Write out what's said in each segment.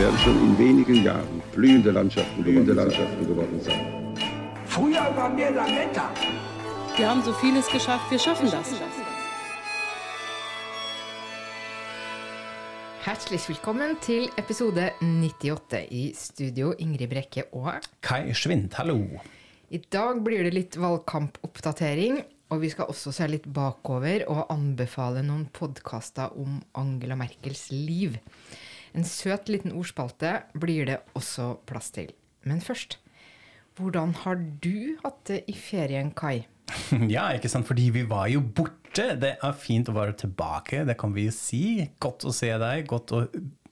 Werden schon in wenigen Jahren blühende Landschaften, blühende Landschaften geworden sein. Früher waren wir Lametta. Wir haben so vieles geschafft, wir schaffen das. Hjertelig velkommen til episode 98 i studio Ingrid Brekke og Kai Schwind, hallo. I dag blir det litt valgkampoppdatering, og vi skal også se litt bakover og anbefale noen podkaster om Angela Merkels liv. En søt liten ordspalte blir det også plass til. Men først, hvordan har du hatt det i ferien, Kai? Ja, ikke sant, fordi vi var jo borte. Det er fint å være tilbake, det kan vi jo si. Godt å se deg, godt å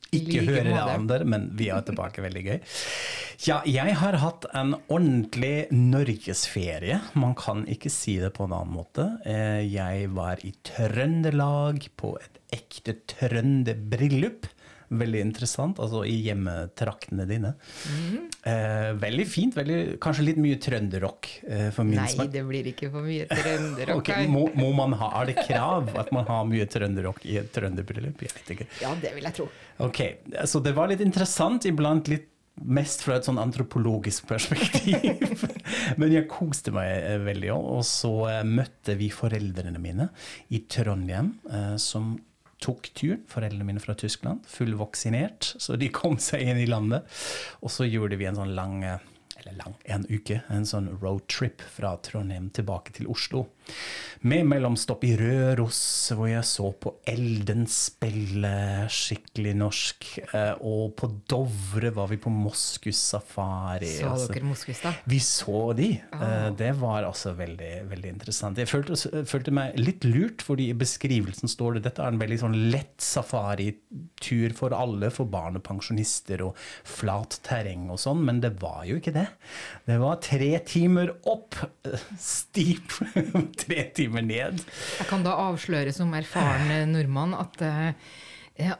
ikke like høre det andre, men vi er tilbake, veldig gøy. Ja, jeg har hatt en ordentlig norgesferie. Man kan ikke si det på en annen måte. Eh, Jeg var i Trøndelag på et ekte trønderbryllup. Veldig interessant, altså i hjemmetraktene dine. Mhm. Eh, veldig fint, veldig, kanskje litt mye trønderrock eh, for min Nei, smak. det blir ikke for mye trønderrock. Kai. må, må man ha, Er det krav at man har mye trønderrock i et trønderbryllup? Jeg vet ikke. Ja, det vil jeg tro. Ok, så det var litt interessant, iblant litt mest fra et sånn antropologisk perspektiv. Men jeg koste meg eh, veldig òg. Og så eh, møtte vi foreldrene mine i Trondheim, eh, som tok turen. Foreldrene mine fra Tyskland, fullvaksinert, så de kom seg inn i landet. Og så gjorde vi en sånn lang eh, lang, en uke, en sånn roadtrip fra Trondheim tilbake til Oslo. Med mellomstopp i Røros, hvor jeg så på Elden spille skikkelig norsk. eh, Og på Dovre var vi på Moskus safari. Så altså. dere Moskus, da? Vi så de. Ah. Det var altså veldig, veldig interessant. Jeg følte, følte meg litt lurt, fordi i beskrivelsen står det dette er en veldig sånn lett safaritur for alle, for barn og pensjonister og flat terreng og sånn, men det var jo ikke det. Det var tre timer opp, stip, tre timer ned. Jeg kan da avsløre som erfaren nordmann at eh,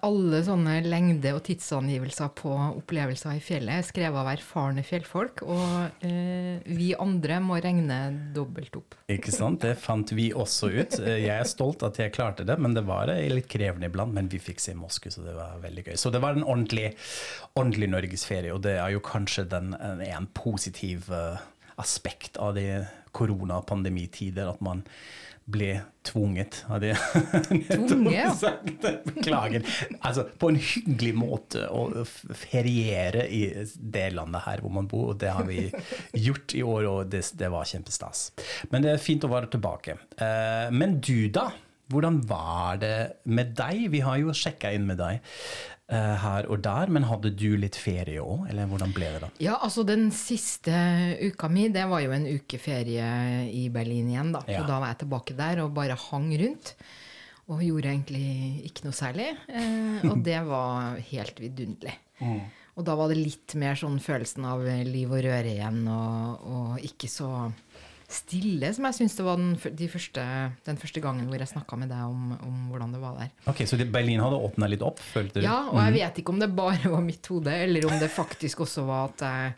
alle sånne lengde- og tidsangivelser på opplevelser i fjellet er skrevet av erfarne fjellfolk, og eh, vi andre må regne dobbelt opp. Ikke sant? Det fant vi også ut. Eh, Jeg er stolt at jeg klarte det, men det var eh, litt krevende iblant. Men vi fikk se Moskva, så det var veldig gøy. Så det var en ordentlig, ordentlig norgesferie, og det er jo kanskje den, en, positiv eh, aspekt av det koronapandemitider, at man ble tvunget av det. Tvunget. Beklager. Altså, på en hyggelig måte å feriere i det landet her hvor man bor, og det har vi gjort i år, og det, det var kjempestas. Men det er fint å være tilbake. Eh, men du, da? Hvordan var det med deg? Vi har jo sjekka inn med deg her og der, men hadde du litt ferie òg, eller hvordan ble det da? Ja, altså den siste uka mi, det var jo en uke ferie i Berlin igjen, da. Ja. Så da var jeg tilbake der og bare hang rundt. Og gjorde egentlig ikke noe særlig. Eh, og det var helt vidunderlig. Og da var det litt mer sånn følelsen av liv og røre igjen, og, og ikke så stille som jeg syns det var den, de første, den første gangen hvor jeg snakka med deg om, om hvordan det var der. Ok, Så Berlin hadde åpna litt opp, følte du? Ja, og jeg vet ikke om det bare var mitt hode, eller om det faktisk også var at jeg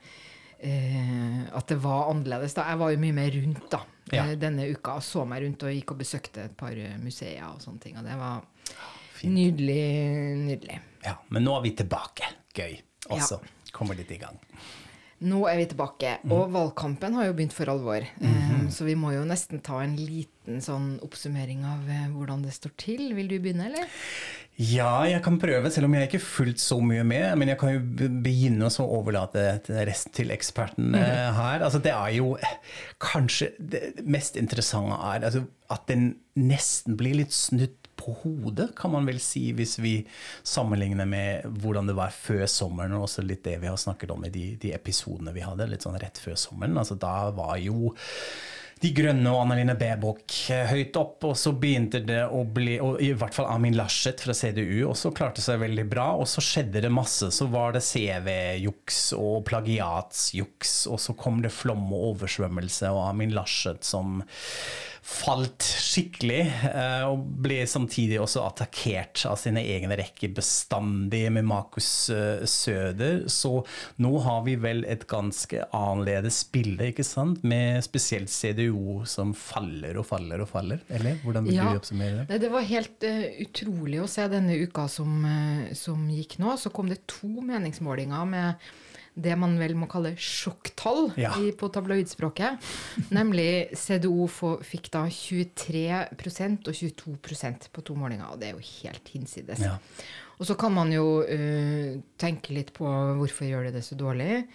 eh, At det var annerledes. da. Jeg var jo mye mer rundt da, Ja. eh, denne uka. og Så meg rundt og gikk og besøkte et par eh, museer og sånne ting. Og det var Fint. nydelig, nydelig. Ja, Men nå er vi tilbake. Gøy. Også. Kommer litt i gang. Nå er vi tilbake, Mhm. og valgkampen har jo begynt for alvor. Eh, Så vi må jo nesten ta en liten sånn oppsummering av eh, hvordan det står til. Vil du begynne, eller? Ja, jeg kan prøve, selv om jeg ikke har fulgt så mye med. Men jeg kan jo begynne å overlate resten til eksperten eh, her. Altså, det er jo kanskje det mest interessante er altså, at den nesten blir litt snudd på hodet, kan man vel si, hvis vi sammenligner med hvordan det var før sommeren, og også litt det vi har snakket om i de, de episodene vi hadde, litt sånn rett før sommeren. Altså, da var jo De Grønne og Annalene Baerbock eh, høyt opp, og så begynte det å bli og I hvert fall Amin Laschet fra CDU også klarte seg veldig bra, og så skjedde det masse. Så var det CV-juks og plagiatsjuks, og så kom det flom og oversvømmelse, og Amin Laschet som falt skikkelig, eh, og ble samtidig også attakkert av sine egne rekker bestandig med Markus eh, Søder. Så nå har vi vel et ganske annerledes bilde, ikke sant? med spesielt CDO som faller og faller og faller. Eller hvordan vil Ja. du oppsummere det? Det var helt uh, utrolig å se denne uka som, uh, som gikk nå. Så kom det to meningsmålinger med det man vel må kalle sjokktall Ja. i, på tabloidspråket. Nemlig CDO fikk da 23% og 22% på to målinger. Og det er jo helt hinsides. Ja. Og så kan man jo uh, tenke litt på hvorfor gjør det det så dårlig.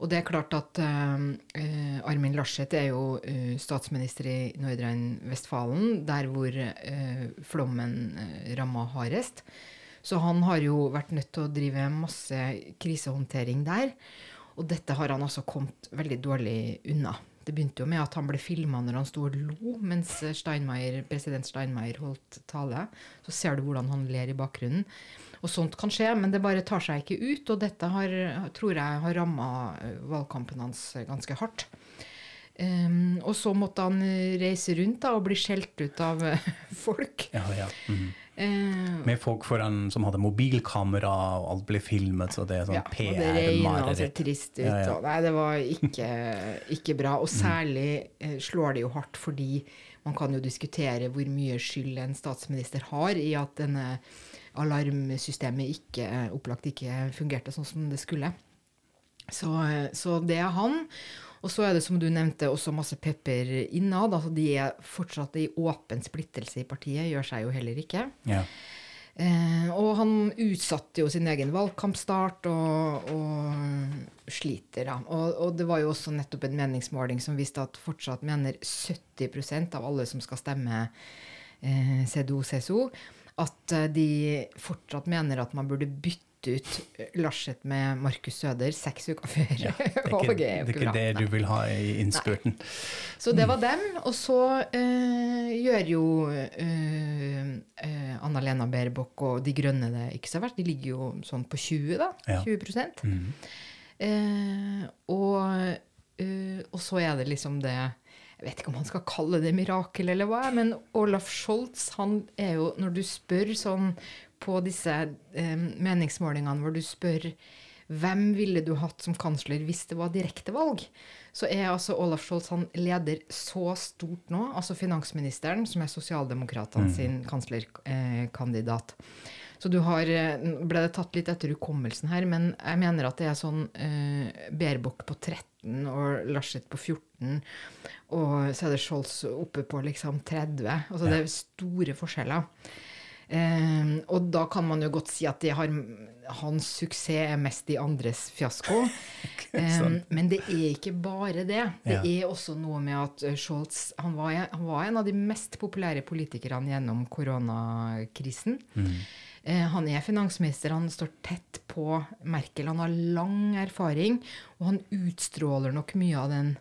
Og det er klart at eh, Armin Larseth er jo uh, statsminister i Nordrhein-Vestfalen, der hvor uh, flommen uh, ramma hardest. Så han har jo vært nødt til å drive masse krisehåndtering der. Og dette har han altså kommet veldig dårlig unna. Det begynte jo med at han ble filma når han sto og lo mens Steinmeier, president Steinmeier holdt tale. Så ser du hvordan han ler i bakgrunnen. Og sånt kan skje, men det bare tar seg ikke ut. Og dette har, tror jeg har ramma valgkampen hans ganske hardt. Um, og så måtte han reise rundt da, og bli skjelt ut av folk. Ja, ja. Mm Eh, Med folk foran som hadde mobilkamera, og alt ble filmet, så det er sånn ja, og det regna ser trist ut. Ja, ja. Nei, det var ikke, ikke bra. Og særlig eh, slår det jo hardt fordi man kan jo diskutere hvor mye skyld en statsminister har i at denne alarmsystemet ikke, opplagt ikke fungerte sånn som det skulle. Så, eh, så det er han. Og så er det, som du nevnte, også masse pepper innad. Altså de er fortsatt i åpen splittelse i partiet, gjør seg jo heller ikke. Ja. Eh, og han utsatte jo sin egen valgkampstart og, og sliter, da. Og, og det var jo også nettopp en meningsmåling som viste at fortsatt mener 70% av alle som skal stemme eh, CDO-CSO, at eh, de fortsatt mener at man burde bytte ut Larset med Markus Søder seks uker før Det er ikke, det er ikke det du vil ha i innspurten. Så det var dem. Og så eh, gjør jo eh, eh, Anna-Lena Baerbock og De Grønne det ikke så verst. De ligger jo sånn på 20, da. Ja. 20 Mhm. uh, og, uh, og så er det liksom det Jeg vet ikke om han skal kalle det mirakel eller hva, men Olaf Scholz, han er jo Når du spør sånn på disse eh, meningsmålingene hvor du spør hvem ville du hatt som kansler hvis det var direktevalg? Så er altså Olaf Scholz han leder så stort nå, altså finansministeren, som er sosialdemokratene sin kanslerkandidat. Så du har eh, ble det tatt litt etter hukommelsen her, men jeg mener at det er sånn eh, Baerbock på 13 og Laschet på 14, og så er det Scholz oppe på liksom 30. Altså det er store forskjeller. Eh, og da kan man jo godt si at har, hans suksess er mest de andres fiasko. Eh, men det er ikke bare det. Det Ja. er også noe med at eh, Scholz han var, han var en av de mest populære politikerne gjennom koronakrisen. Eh, han er finansminister, han står tett på Merkel, han har lang erfaring, og han utstråler nok mye av den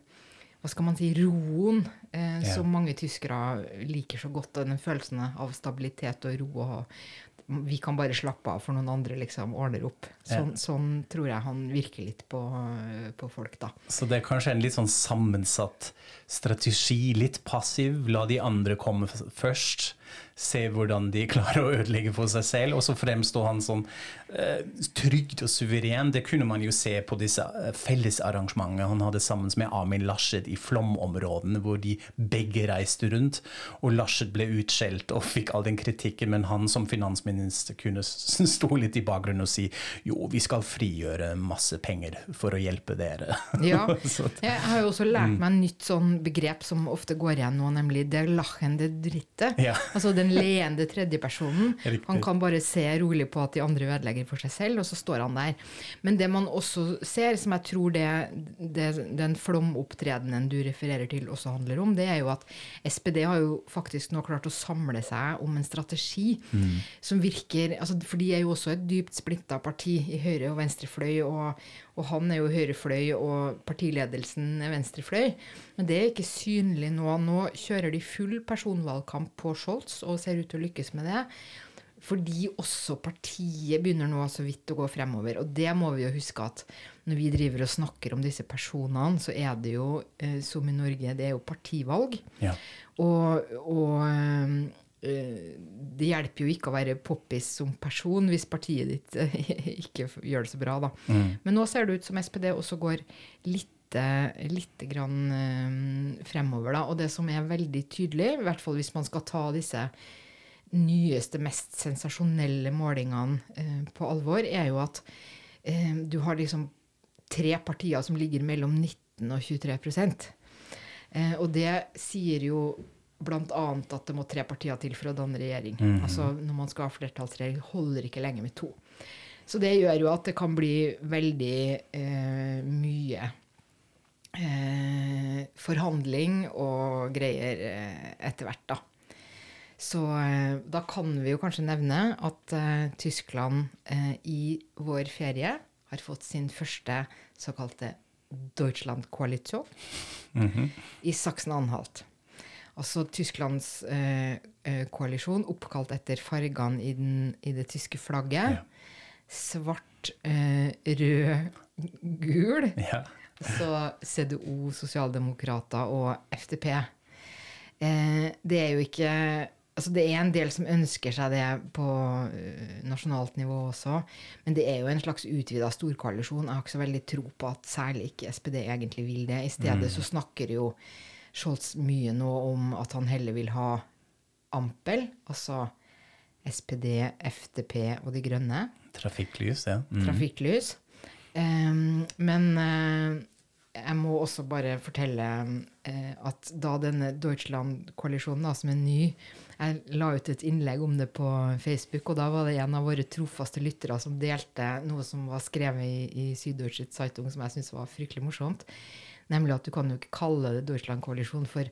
hva skal man si, roen eh, Ja. som mange tyskere liker så godt. Den følelsen av stabilitet og ro. og Vi kan bare slappe av, for noen andre liksom ordner opp. Sånn, sånn tror jeg han virker litt på, på folk, da. Så det er kanskje en litt sånn sammensatt strategi, litt passiv. La de andre komme først. Se hvordan de klarer å ødelegge for seg selv. Og så fremstår han som eh, trygg og suveren. Det kunne man jo se på disse eh, fellesarrangementene han hadde sammen med Amin Laschet i flomområdene, hvor de begge reiste rundt. Og Laschet ble utskjelt og fikk all den kritikken, men han som finansminister kunne stå litt i bakgrunnen og si jo, vi skal frigjøre masse penger for å hjelpe dere. Ja. Jeg har jo også lært meg et nytt sånn begrep som ofte går igjen nå, nemlig det lachende dritte'. Ja. Altså Altså den leende tredjepersonen. Han kan bare se rolig på at de andre ødelegger for seg selv, og så står han der. Men det man også ser, som jeg tror det, det den flomopptredenen du refererer til også handler om, det er jo at SPD har jo faktisk nå klart å samle seg om en strategi som virker altså, For de er jo også et dypt splitta parti i høyre- og venstrefløy, og, og han er jo høyrefløy, og partiledelsen er venstrefløy. Men det er ikke synlig nå. Nå kjører de full personvalgkamp på Scholz og ser ut til å lykkes med det. Fordi også partiet begynner nå så vidt å gå fremover. Og det må vi jo huske at når vi driver og snakker om disse personene, så er det jo, eh, som i Norge, det er jo partivalg. Ja. Og, og eh, det hjelper jo ikke å være poppis som person hvis partiet ditt ikke gjør det så bra, da. Men nå ser det ut som SPD også går litt litt grann eh, fremover, da. Og det som er veldig tydelig, i hvert fall hvis man skal ta disse nyeste, mest sensasjonelle målingene eh, på alvor, er jo at eh, du har liksom tre partier som ligger mellom 19 og 23 eh, Og det sier jo bl.a. at det må tre partier til for å danne regjering. Altså Når man skal ha flertallsregjering, holder ikke lenge med to. Så det gjør jo at det kan bli veldig eh, mye eh, forhandling og greier eh, etter hvert, da. Så eh, da kan vi jo kanskje nevne at eh, Tyskland eh, i vår ferie har fått sin første såkalte Deutschland-koalisjon i Saksen-Anhalt. Altså Tysklands eh, koalisjon, oppkalt etter fargene i, den, i det tyske flagget. Svart, eh, rød, gul. Ja. Så CDO, Sosialdemokrater og FTP. Eh, det er jo ikke Altså det er en del som ønsker seg det på eh, nasjonalt nivå også, men det er jo en slags utvida storkoalisjon. Jeg har ikke så veldig tro på at særlig ikke SPD egentlig vil det. I stedet så snakker jo Scholz mye nå om at han heller vil ha Ampel, altså SPD, FDP og De grønne Trafikklys, ja. Mm. trafikklys. Um, men eh, jeg må også bare fortelle eh, at da denne Deutschland-koalisjonen, som er ny Jeg la ut et innlegg om det på Facebook, og da var det en av våre trofaste lyttere som delte noe som var skrevet i, i Süddeutsche Zeitung, som jeg syntes var fryktelig morsomt. Nemlig at du kan jo ikke kalle det Deutschland-koalisjon, for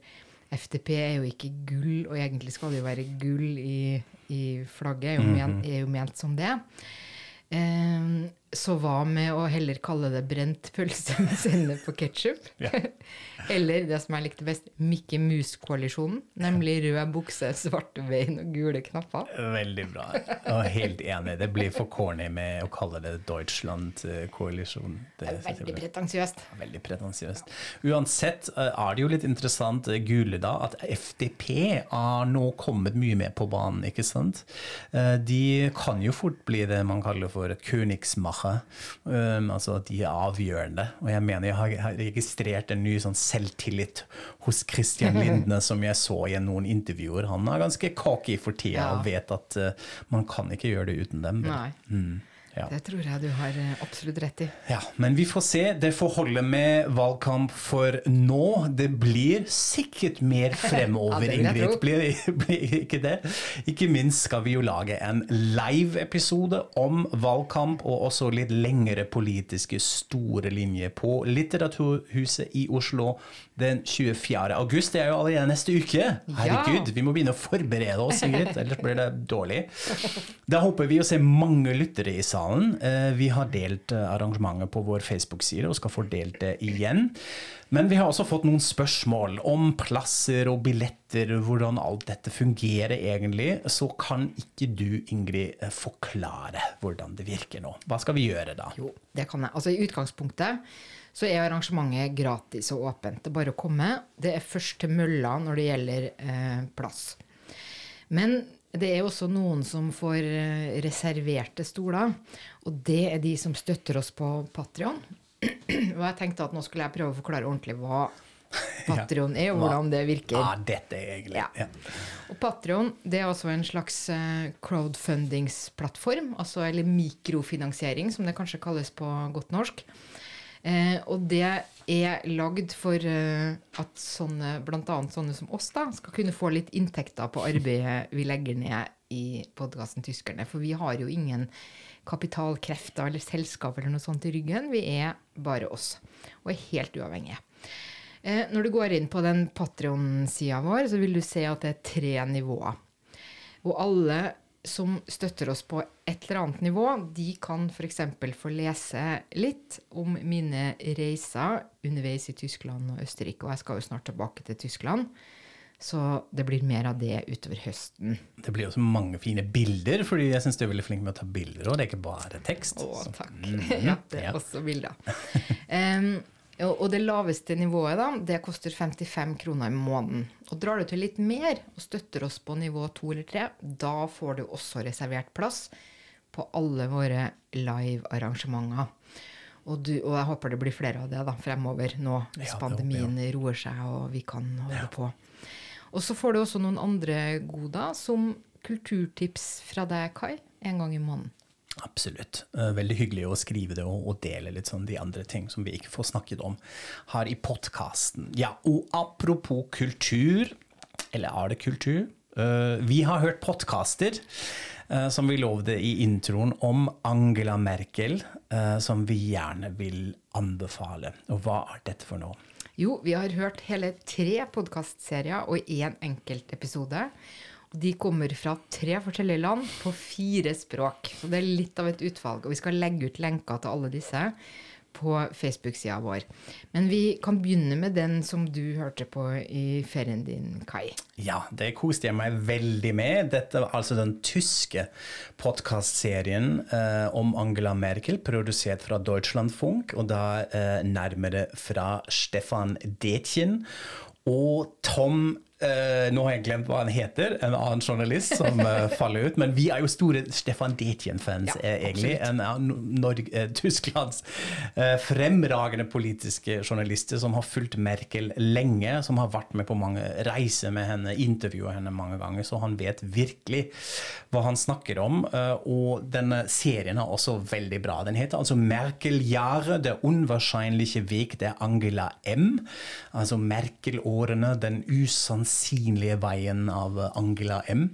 FDP er jo ikke gull, og egentlig skal det jo være gull i, i flagget, er jo, men, er jo ment som det. Ehm, så hva med å heller kalle det brent pølse med sennep og ketsjup? Eller det som jeg likte best, Mickey Mus-koalisjonen. Nemlig rød bukse, svarte bein og gule knapper. Veldig bra. Er helt enig. Det blir for corny med å kalle det Deutschland-koalisjon. Det er Veldig pretensiøst. Veldig pretensiøst. Uansett eh, er det jo litt interessant, eh, Gule, da, at FDP har nå kommet mye mer på banen, ikke sant? Eh, De kan jo fort bli det man kaller for Königsmacher, um, altså at de er avgjørende. Og jeg mener jeg har har registrert en ny sånn selvtillit hos Christian Lindne som jeg så i noen intervjuer. Han er ganske cocky for tida Ja. og vet at uh, man kan ikke gjøre det uten dem. Nei. Mm, ja. Det tror jeg du har eh, absolutt rett i. Ja, men vi får se. Det får holde med valgkamp for nå. Det blir sikkert mer fremover, Ja, Ingrid. Blir, blir ikke det? Ikke minst skal vi jo lage en live-episode om valgkamp og også litt lengre politiske store linjer på Litteraturhuset i Oslo den 24. august. Det er jo allerede neste uke. Herregud, vi må begynne å forberede oss, Ingrid, ellers blir det dårlig. Da håper vi å se mange lyttere i salen. Eh, Vi har delt eh, arrangementet på vår Facebook-side og skal få delt det igjen. Men vi har også fått noen spørsmål om plasser og billetter, hvordan alt dette fungerer egentlig. Så kan ikke du, Ingrid, eh, forklare hvordan det virker nå. Hva skal vi gjøre da? Jo, det kan jeg. Altså I utgangspunktet så er arrangementet gratis og åpent. Det er bare å komme. Det er først til mølla når det gjelder eh, plass. Men det er også noen som får eh, reserverte stoler, og det er de som støtter oss på Patrion. og jeg tenkte at nå skulle jeg prøve å forklare ordentlig hva Patrion er, og hvordan det virker. Ja, dette er egentlig Ja. Og Patreon det er også en slags eh, crowdfundingsplattform, altså, eller mikrofinansiering, som det kanskje kalles på godt norsk. Eh, og det er lagd for eh, at sånne, annet sånne som oss da, skal kunne få litt inntekter på arbeidet vi legger ned i podkasten Tyskerne. For vi har jo ingen kapitalkrefter eller selskap eller noe sånt i ryggen. Vi er bare oss, og er helt uavhengige. Eh, når du går inn på den Patrion-sida vår, så vil du se at det er tre nivåer. Og alle som støtter oss på et eller annet nivå, de kan f.eks. få lese litt om mine reiser underveis i Tyskland og Østerrike. Og jeg skal jo snart tilbake til Tyskland. Så det blir mer av det utover høsten. Det blir også mange fine bilder, fordi jeg syns du er veldig flink med å ta bilder. Og det er ikke bare tekst. Å, takk. takk. -hmm. ja, det er ja. også bilder. Em, og det laveste nivået, da, det koster 55 kroner i måneden. Og drar du til litt mer og støtter oss på nivå 2 eller 3, da får du også reservert plass på alle våre live-arrangementer. Og, du, og jeg håper det blir flere av det da, fremover, nå hvis ja, pandemien roer seg og vi kan holde på. Og så får du også noen andre goder, som kulturtips fra deg, Kai, en gang i måneden. Absolutt. Eh, Veldig hyggelig å skrive det og, dele litt sånn de andre ting som vi ikke får snakket om her i podkasten. Ja, og apropos kultur, eller er det kultur? Eh, vi har hørt podkaster, eh, som vi lovde i introen, om Angela Merkel, som vi gjerne vil anbefale. Og hva er dette for noe? Jo, vi har hørt hele tre podkastserier og én enkelt episode. De kommer fra tre forskjellige land på fire språk. Så det er litt av et utvalg. Og vi skal legge ut lenker til alle disse på Facebook-sida vår. Men vi kan begynne med den som du hørte på i ferien din, Kai. Ja, det koste jeg meg veldig med. Dette var altså den tyske podkastserien eh, om Angela Merkel, produsert fra Deutschlandfunk, og da eh, nærmere fra Stefan Detjen og Tom eh, nå har jeg glemt hva han heter, en annen journalist som uh, faller ut. Men vi er jo store Stefan Detjen-fans, Ja, eh, egentlig. En av eh, Tysklands fremragende politiske journalister som har fulgt Merkel lenge, som har vært med på mange reiser med henne, intervjua henne mange ganger, så han vet virkelig hva han snakker om. og denne serien er også veldig bra. Den heter altså Merkel-Jahre, der unwahrscheinliche Weg der Angela M. Altså Merkel-årene, den usannsynlige veien av Angela M.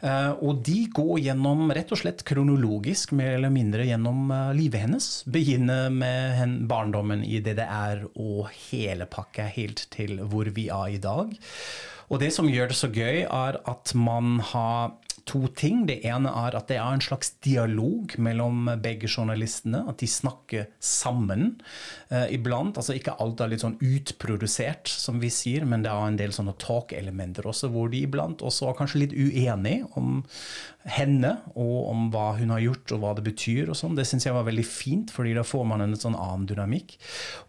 Eh, og de går gjennom rett og slett kronologisk, mer eller mindre gjennom eh, livet hennes. Begynner med barndommen i DDR og hele pakka helt til hvor vi er i dag. Og det som gjør det så gøy, er at man har to ting. Det ene er at det er en slags dialog mellom begge journalistene. At de snakker sammen eh, iblant. Altså ikke alt er litt sånn utprodusert, som vi sier, men det er en del sånne talk-elementer også, hvor de iblant også er kanskje litt uenige om henne og om hva hun har gjort og hva det betyr og sånn. Det syns jeg var veldig fint, fordi da får man en sånn annen dynamikk.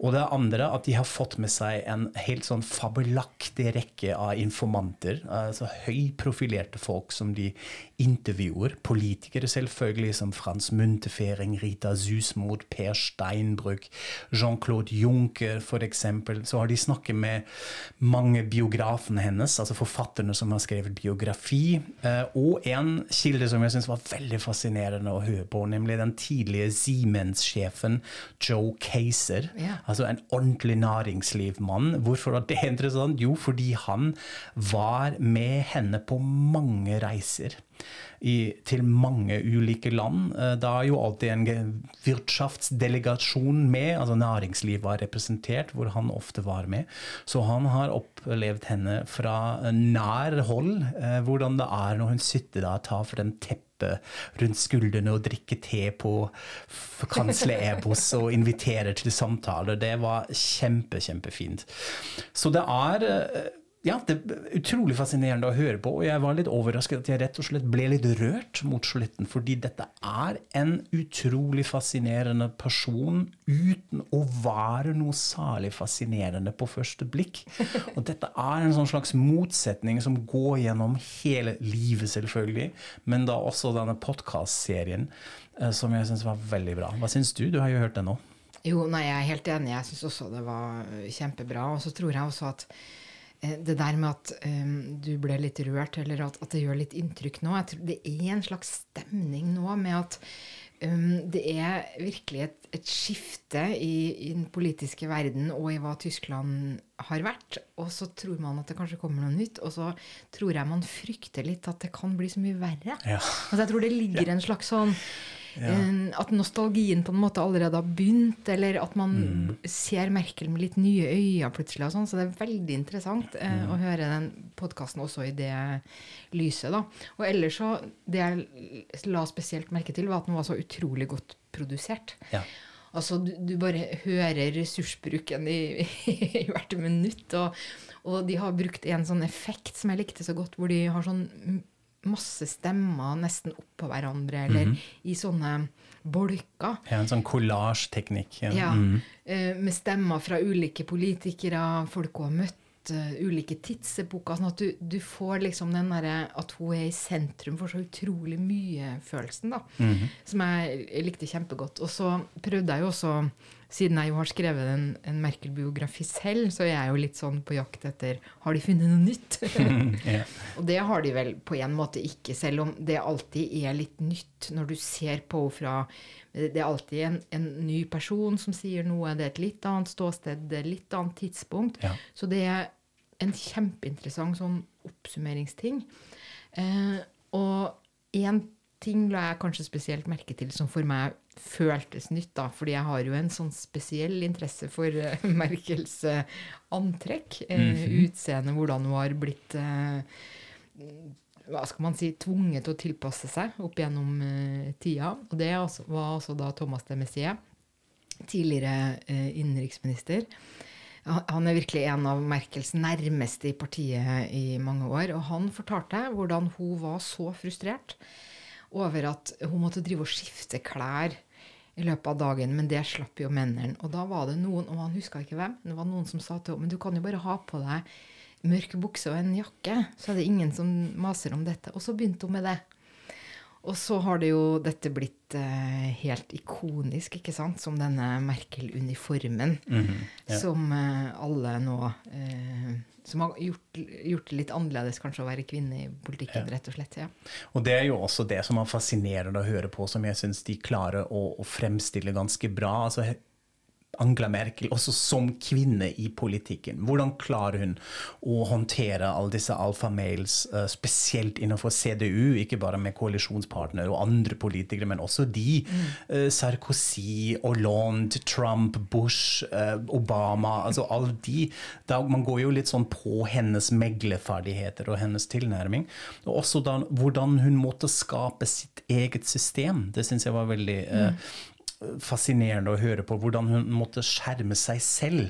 Og det andre at de har fått med seg en helt sånn fabelaktig rekke av informanter. Altså høyprofilerte folk som de intervjuer. Politikere selvfølgelig, som Frans Muntefering, Rita Susmod, Per Steinbrück, Jean-Claude Juncker f.eks. Så har de snakket med mange biografene hennes, altså forfatterne som har skrevet biografi. eh, Og en kilde som jeg syns var veldig fascinerende å høre på, nemlig den tidlige Siemens-sjefen Joe Caser. Ja. Altså en ordentlig næringslivmann. Hvorfor var det interessant? Jo, fordi han var med henne på mange reiser. I, til mange ulike land. Da er jo alltid en wirtschaftsdelegasjon med, altså næringslivet var representert, hvor han ofte var med. Så han har opplevd henne fra nær hold, eh, hvordan det er når hun sitter der og tar for den teppet rundt skuldrene og drikker te på kansler Ebos og inviterer til samtaler. Det var kjempe, kjempefint. Så det er eh, ja, det er utrolig fascinerende å høre på, og jeg var litt overrasket at jeg rett og slett ble litt rørt mot slutten, fordi dette er en utrolig fascinerende person uten å være noe særlig fascinerende på første blikk. Og dette er en sånn slags motsetning som går gjennom hele livet, selvfølgelig, men da også denne podkastserien, eh, som jeg syns var veldig bra. Hva syns du? Du har jo hørt den nå. Jo, nei, jeg er helt enig. Jeg syns også det var kjempebra. Og så tror jeg også at eh, det der med at um, du ble litt rørt, eller at, at det gjør litt inntrykk nå jeg tror Det er en slags stemning nå med at um, det er virkelig et, et skifte i, i den politiske verden og i hva Tyskland har vært. Og så tror man at det kanskje kommer noe nytt, og så tror jeg man frykter litt at det kan bli så mye verre. Ja. Altså jeg tror det ligger en slags sånn en- At nostalgien på en måte allerede har begynt, eller at man Mm. ser Merkel med litt nye øyne plutselig. og sånn, Så det er veldig interessant eh, Mm. å høre den podkasten også i det lyset. da. Og ellers så Det jeg la spesielt merke til, var at den var så utrolig godt produsert. Ja. Altså, du, du bare hører ressursbruken i, i hvert minutt. Og, og de har brukt en sånn effekt som jeg likte så godt, hvor de har sånn masse stemmer nesten oppå hverandre, eller i sånne bolker. Ja, en sånn kollasjteknikk. Ja, Mm. -hmm. Med stemmer fra ulike politikere, folk hun har møtt, eh, ulike tidsepoker. Sånn at du, du får liksom den derre at hun er i sentrum for så utrolig mye følelsen, da. Som jeg likte kjempegodt. Og så prøvde jeg jo også, siden jeg jo har skrevet en, en Merkel-biografi selv, så er jeg jo litt sånn på jakt etter Har de funnet noe nytt? Og det har de vel på en måte ikke, selv om det alltid er litt nytt når du ser på henne fra Det er alltid en, en ny person som sier noe, det er et litt annet ståsted, det er et litt annet tidspunkt. Ja. Så det er en kjempeinteressant sånn oppsummeringsting. Eh, og én ting la jeg kanskje spesielt merke til som for meg føltes nytt, da, fordi jeg har jo en sånn spesiell interesse for uh, Merkels uh, antrekk, eh, utseende, hvordan hun har blitt hva skal man si, tvunget til å tilpasse seg opp gjennom tida. Og det er altså, var altså da Thomas de Messier, tidligere innenriksminister. Han han er virkelig en av Merkels nærmeste i partiet i mange år. Og han fortalte hvordan hun var så frustrert over at hun måtte drive og skifte klær i løpet av dagen, men det slapp jo mennene. Og da var det noen, og han huska ikke hvem, det var noen som sa til henne men du kan jo bare ha på deg mørk bukse og en jakke, så er det ingen som maser om dette. Og så begynte hun med det. Og så har det jo dette blitt eh, helt ikonisk, ikke sant, som denne Merkel-uniformen. Som eh, alle nå eh, Som har gjort, gjort det litt annerledes kanskje å være kvinne i politikken, rett og slett. ja. Og det er jo også det som er fascinerende å høre på, som jeg syns de klarer å, å fremstille ganske bra. altså Angela Merkel, også som kvinne i politikken. Hvordan klarer hun å håndtere alle disse alfamails, eh, spesielt innenfor CDU, ikke bare med koalisjonspartnere og andre politikere, men også de. Mm. Sarkozy, Hollande, Trump, Bush, eh, Obama, altså alle de. Da, man går jo litt sånn på hennes megleferdigheter og hennes tilnærming. Og også da hvordan hun måtte skape sitt eget system. Det syns jeg var veldig eh, fascinerende å høre på hvordan hun måtte skjerme seg selv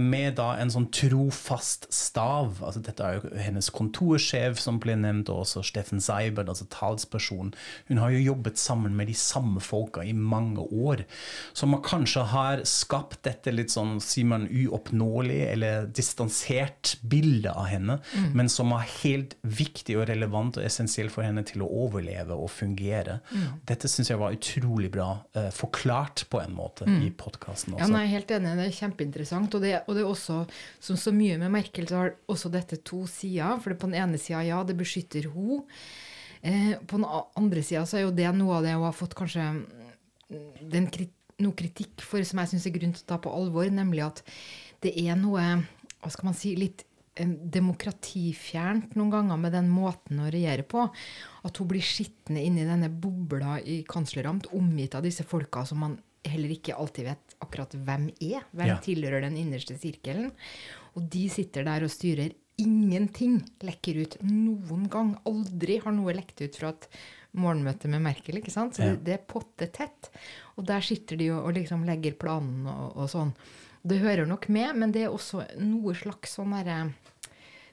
med da en sånn trofast stav. Altså dette er jo hennes kontorsjef som ble nevnt, og også Steffen Seibert, altså talsperson. Hun har jo jobbet sammen med de samme folka i mange år. Så man kanskje har skapt dette litt sånn, sier man, uoppnåelig eller distansert bilde av henne, men som er helt viktig og relevant og essensiell for henne til å overleve og fungere. Dette syns jeg var utrolig bra uh, forklart på en måte i podkasten Ja, også. nei, jeg er helt enig. Det er kjempeinteressant. Og det, og det er også, som så mye med Merkel, så har også dette to sider. For på den ene sida, ja, det beskytter hun. Eh, på den andre sida så er jo det noe av det hun har fått kanskje mm, den krit noe kritikk for som jeg syns er grunn til å ta på alvor, nemlig at det er noe hva skal man si, litt eh, demokratifjernt noen ganger med den måten å regjere på. At hun blir sittende inni denne bobla i kansleramt, omgitt av disse folka som man heller ikke alltid vet akkurat hvem er. Hvem Ja. tilhører den innerste sirkelen. Og de sitter der og styrer. Ingenting lekker ut noen gang. Aldri har noe lekt ut fra et morgenmøte med Merkel. ikke sant? Så Ja. det, det er pottetett. Og der sitter de og, og liksom legger planen og, og sånn. Det hører nok med, men det er også noe slags sånn derre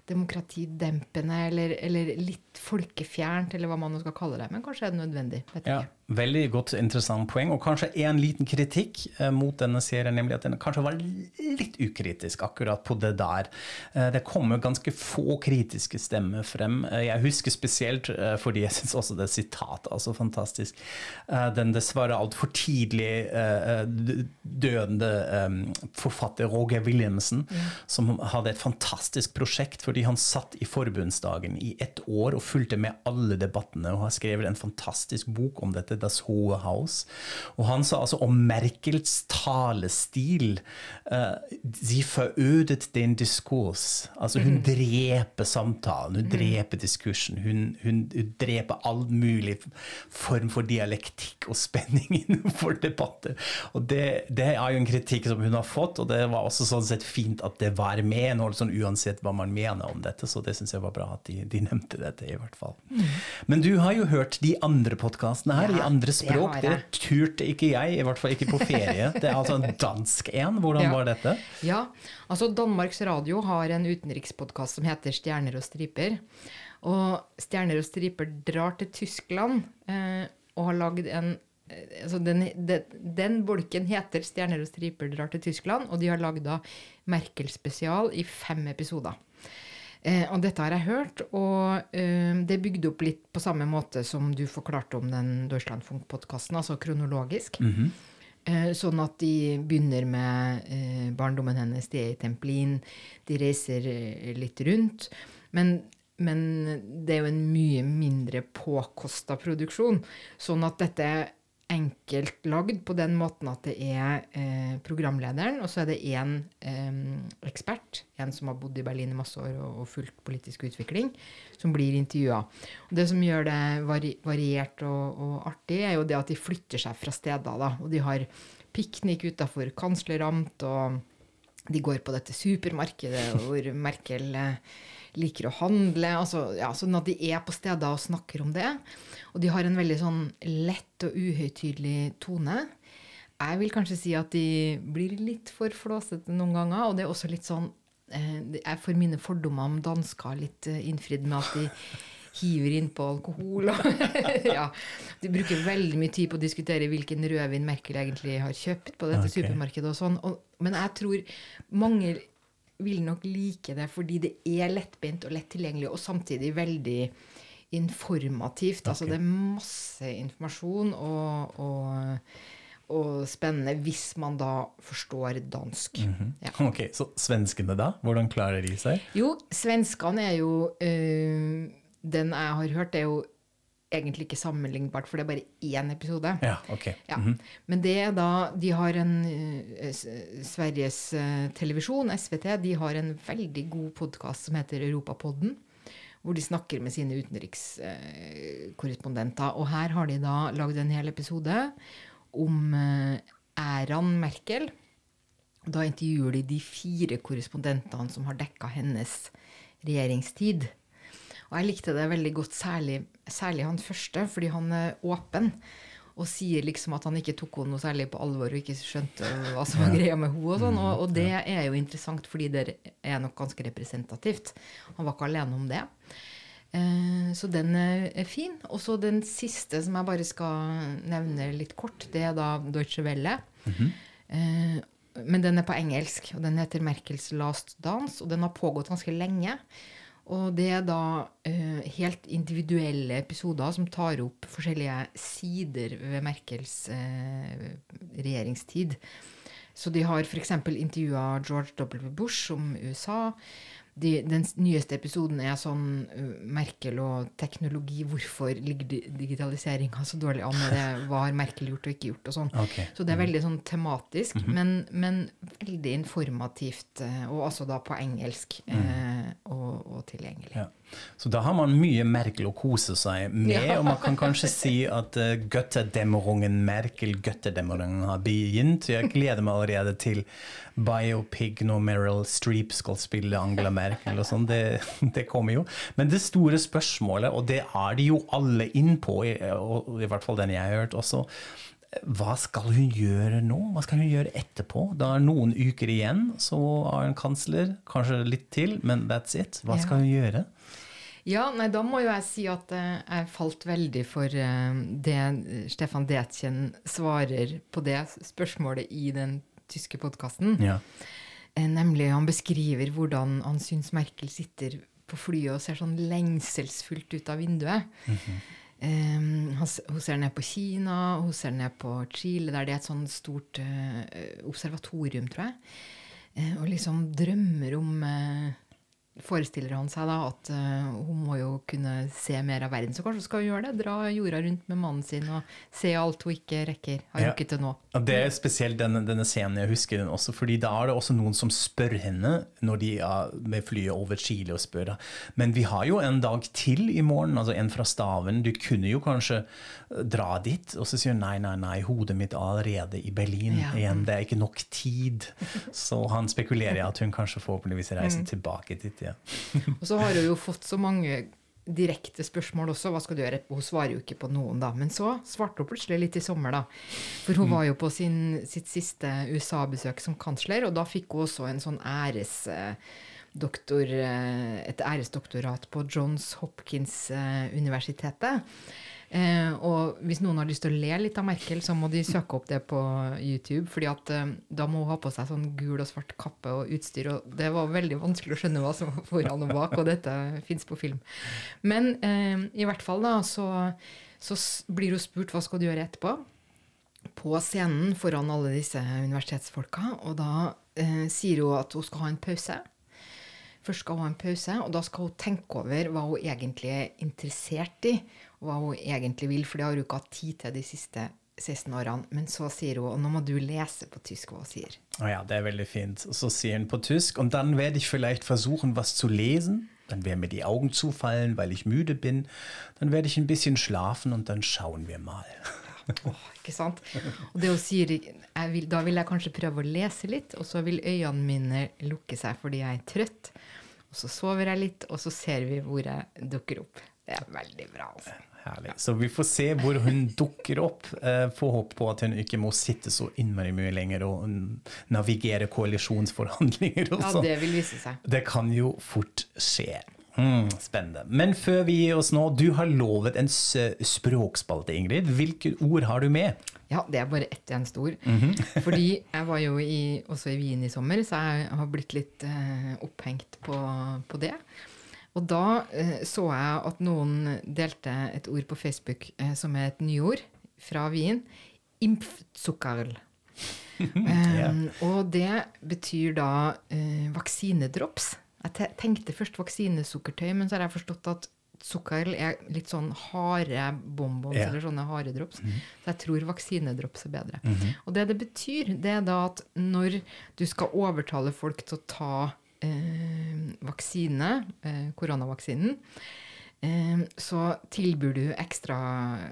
demokratidempende eller, eller litt folkefjernt, eller hva man nå skal kalle det. Men kanskje er det nødvendig. Vet Ja, veldig godt, interessant poeng. Og kanskje en liten kritikk eh, mot denne serien, nemlig at den kanskje var litt ukritisk akkurat på det der. Eh, det kommer ganske få kritiske stemmer frem. Eh, jeg husker spesielt, fordi jeg syns også det sitatet er så fantastisk, den dessverre altfor tidlig døende forfatter Roger Williamsen, som hadde et fantastisk prosjekt fordi han satt i forbundsdagen i ett år og fulgte med alle debattene og har skrevet en fantastisk bok om dette, Das Hohe Haus. Og han sa altså om Merkels talestil uh, De forødet den diskurs. Altså hun dreper samtalen, hun dreper diskursen. Hun, hun, hun dreper all mulig form for dialektikk og spenning innenfor debatter. Og det, det er jo en kritikk som hun har fått, og det var også sånn sett fint at det var med, noe sånn uansett hva man mener om dette. Så det syns jeg var bra at de, de, nevnte dette, i hvert fall. Mm. Men du har jo hørt de andre podkastene her, ja, i andre språk. Det, det turte ikke jeg, i hvert fall ikke på ferie. Det er altså en dansk en. Hvordan ja. var dette? Ja, altså Danmarks Radio har en utenrikspodkast som heter Stjerner og striper. Og Stjerner og striper drar til Tyskland eh, og har lagd en eh, altså den, den, den, bolken heter 'Stjerner og striper drar til Tyskland', og de har lagd Merkel-spesial i fem episoder. Eh, og dette har jeg hørt, og eh, det er bygd opp litt på samme måte som du forklarte om den Deutschlandfunk-podkasten, altså kronologisk. Mm -hmm. eh, sånn at de begynner med eh, barndommen hennes, de er i Templin, de reiser eh, litt rundt. Men, men, det er jo en mye mindre påkosta produksjon. Sånn at dette enkelt lagd på den måten at det er eh, programlederen, og så er det én eh, ekspert, en som har bodd i Berlin i masse år og, og fulgt politisk utvikling, som blir intervjua. Det som gjør det vari variert og, og, artig, er jo det at de flytter seg fra steder. Da, og de har piknik utafor kansleramt, og de går på dette supermarkedet hvor Merkel eh, liker å handle. Altså, ja, sånn at de er på steder og snakker om det. Og de har en veldig sånn lett og uhøytidelig tone. Jeg vil kanskje si at de blir litt for flåsete noen ganger, og det er også litt sånn eh, Jeg får mine fordommer om dansker litt eh, innfridd med at de hiver innpå alkohol. ja, de bruker veldig mye tid på å diskutere hvilken rødvin Merkel egentlig har kjøpt på dette okay. supermarkedet. og sånn. Og, men jeg tror mange vil nok like det fordi det er lettbeint og lett tilgjengelig, og samtidig veldig informativt. Okay. Altså det er masse informasjon og, og, og, spennende hvis man da forstår dansk. Mm -hmm. ja. Ok, Så svenskene, da? Hvordan klarer de seg? Jo, svenskene er jo øh, Den jeg har hørt, er jo egentlig ikke sammenlignbart, for det er bare én episode. Ja, ok. Ja. Mm -hmm. Men det er da De har en uh, Sveriges uh, televisjon, SVT, de har en veldig god podkast som heter Europapodden. Hvor de snakker med sine utenrikskorrespondenter. Og her har de da lagd en hel episode om æraen Merkel. Da intervjuer de de fire korrespondentene som har dekka hennes regjeringstid. Og jeg likte det veldig godt, særlig, særlig han første, fordi han er åpen. Og sier liksom at han ikke tok henne noe særlig på alvor og ikke skjønte hva som var greia med henne. Og, sånn, og, og det er jo interessant, fordi det er nok ganske representativt. Han var ikke alene om det. Eh, så den er fin. Og så den siste som jeg bare skal nevne litt kort, det er da Deutsche Welle. Mm -hmm. men den er på engelsk, og den heter 'Merkels Last Dance', og den har pågått ganske lenge. Og det er da eh, helt individuelle episoder som tar opp forskjellige sider ved Merkels eh, regjeringstid. Så de har f.eks. intervjua George W. Bush om USA de, den nyeste episoden er sånn uh, Merkel og teknologi. Hvorfor ligger digitaliseringa så dårlig an? Det, hva har Merkel gjort og ikke gjort? og sånn. Okay. Så det er veldig sånn tematisk, mm -hmm. men, men, veldig informativt. Og altså da på engelsk mm. og, og, tilgjengelig. Ja. Så da har man mye Merkel å kose seg med, ja. og man kan kanskje si at uh, Götterdämmerungen, Merkel-Götterdämmerungen har begynt. Jeg gleder meg allerede til biopic når Meryl Streep skal spille Angela Merkel og sånn. Det, det, kommer jo. Men det store spørsmålet, og det er de jo alle innpå, og i hvert fall den jeg har hørt også, hva skal hun gjøre nå? Hva skal hun gjøre etterpå? Det er noen uker igjen, så er hun kansler. Kanskje litt til, men that's it. Hva skal hun gjøre? Ja, nei, da må jo jeg si at uh, jeg falt veldig for uh, det Stefan Detjen svarer på det spørsmålet i den tyske podkasten. Ja. Nemlig han beskriver hvordan han syns Merkel sitter på flyet og ser sånn lengselsfullt ut av vinduet. Mm -hmm. Um, hun ser ned på Kina, hun ser ned på Chile, der det er et sånn stort uh, observatorium, tror jeg. Uh, og liksom drømmer om uh, forestiller han seg da at uh, hun må jo kunne se mer av verden. Så kanskje hun skal gjøre det? Dra jorda rundt med mannen sin og se alt hun ikke rekker, har Ja. rukket til nå. Det er spesielt denne, denne scenen, jeg husker den også, fordi da er det også noen som spør henne når de er med flyet over Chile og spør da, men vi har jo en dag til i morgen, altså en fra staven, du kunne jo kanskje eh, dra dit, og så sier hun nei, nei, nei, hodet mitt er allerede i Berlin Ja. igjen, det er ikke nok tid. Så han spekulerer i at hun kanskje forhåpentligvis reiser tilbake dit, ja. Og så har hun jo fått så mange direkte spørsmål også. Hva skal du gjøre? Hun svarer jo ikke på noen, da. Men så svarte hun plutselig litt i sommer, da. For hun var jo på sin, sitt siste USA-besøk som kansler, og da fikk hun også en sånn æres... eh, Doktor, eh, et æresdoktorat på Johns Hopkins-universitetet. Eh, og hvis noen har lyst til å le litt av Merkel, så må de søke opp det på YouTube. fordi at eh, da må hun ha på seg sånn gul og svart kappe og utstyr. Og det var veldig vanskelig å skjønne hva som var foran og bak, og dette fins på film. Men eh, i hvert fall da, så, så blir hun spurt hva skal du gjøre etterpå. På scenen foran alle disse universitetsfolka. Og da eh, sier hun at hun skal ha en pause. Først skal hun ha en pause, og da skal hun tenke over hva hun egentlig er interessert i, hva hun egentlig vil, for det har hun ikke hatt tid til de siste 16 årene. Men så sier hun, og nå må du lese på tysk hva hun sier. Oh ja, det er veldig fint. Så sier hun på tysk, og dann werde ich vielleicht versuchen, was zu lesen. Dann werden mir die Augen zufallen, weil ich müde bin. Dann werde ich ein bisschen schlafen und dann schauen wir mal. Oh, ikke sant? Og det hun sier, vil, da vil jeg kanskje prøve å lese litt, og så vil øynene mine lukke seg fordi jeg er trøtt. Og så sover jeg litt, og så ser vi hvor jeg dukker opp. Det er veldig bra, altså. Herlig. Så vi får se hvor hun dukker opp. Eh, Får håpe på at hun ikke må sitte så innmari mye lenger og mm, navigere koalisjonsforhandlinger og Ja, sånn. det vil vise seg. Det kan jo fort skje. Mm, spennende. Men før vi gir oss nå, du har lovet en språkspalte, Ingrid. Hvilke ord har du med? Ja, det er bare ett eneste ord. Fordi jeg var jo i, også i Wien i sommer, så jeg har blitt litt eh, opphengt på, på det. Og da eh, så jeg at noen delte et ord på Facebook eh, som er et nyord fra Wien. Impfzuckerl. Um, og det betyr da eh, vaksinedrops. Jeg te tenkte først vaksinesukkertøy, men så har jeg forstått at sukkerl er litt sånn harde bonbons yeah. eller sånne harde drops. Så jeg tror vaksinedrops er bedre. Og det det betyr, det er da at når du skal overtale folk til å ta vaksine, eh, koronavaksinen, eh, så tilbyr du ekstra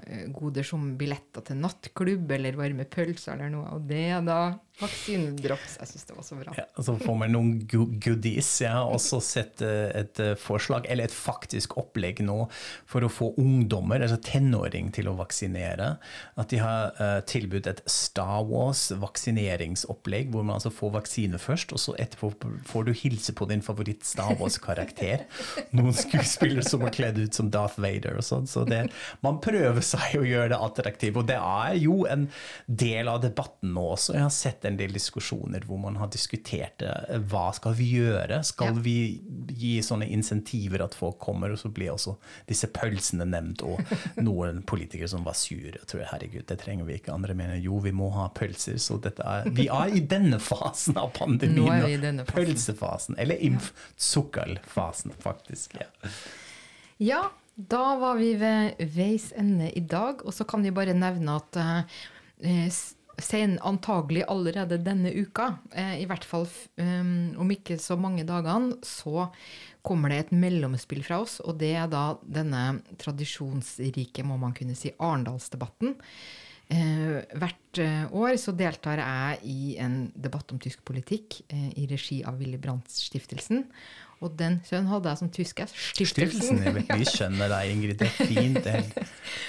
eh, som billetter til nattklubb eller varme pølser eller noe, og det er da vaksinedrops. Jeg syns det var så bra. Ja, så får man noen goodies. Jeg har også sett et eh, forslag, eller et faktisk opplegg nå, for å få ungdommer, altså tenåring, til å vaksinere. At de har eh, tilbudt et Star Wars-vaksineringsopplegg, hvor man altså får vaksine først, og så etterpå får du hilse på din favoritt-Star Wars-karakter. Noen skuespillere som har kledd ut som Darth Vader og sånn. Så det, man prøver seg å gjøre det attraktivt. Og det er jo en del av debatten nå også. Jeg har sett en del diskusjoner hvor man har diskutert det. Hva skal vi gjøre? Skal vi gi sånne insentiver at folk kommer, og så blir også disse pølsene nevnt, og noen politikere som var sure. Jeg tror, herregud, det trenger vi ikke. Andre mener jo, vi må ha pølser. Så er, vi er i denne fasen av pandemien. Nå er vi i denne fasen. Pølsefasen. Eller impfsukkerfasen, faktisk. Ja. Ja, da var vi ved veis ende i dag, og så kan vi bare nevne at eh, sen, antagelig allerede denne uka, eh, i hvert fall um, om ikke så mange dagene, så kommer det et mellomspill fra oss, og det er da denne tradisjonsrike, må man kunne si, Arendalsdebatten. Eh, hvert eh, år så deltar jeg i en debatt om tysk politikk eh, i regi av Willy Brandt-stiftelsen. Og den sønnen hadde jeg som tysk. Stiftelsen. Stiftelsen, vi skjønner deg, Ingrid. Det er fint. Det.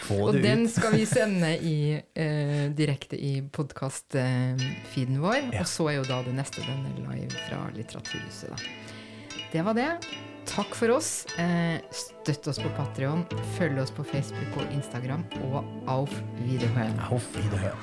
Få Og den skal vi sende i, uh, direkte i podkast-feeden vår. Ja. Og så er jo da det neste denne live fra Litteraturhuset. Da. Det var det. Takk for oss. Eh, støtt oss på Patrion. Følg oss på Facebook og Instagram. Og auf Wiederhören. Auf Wiederhören.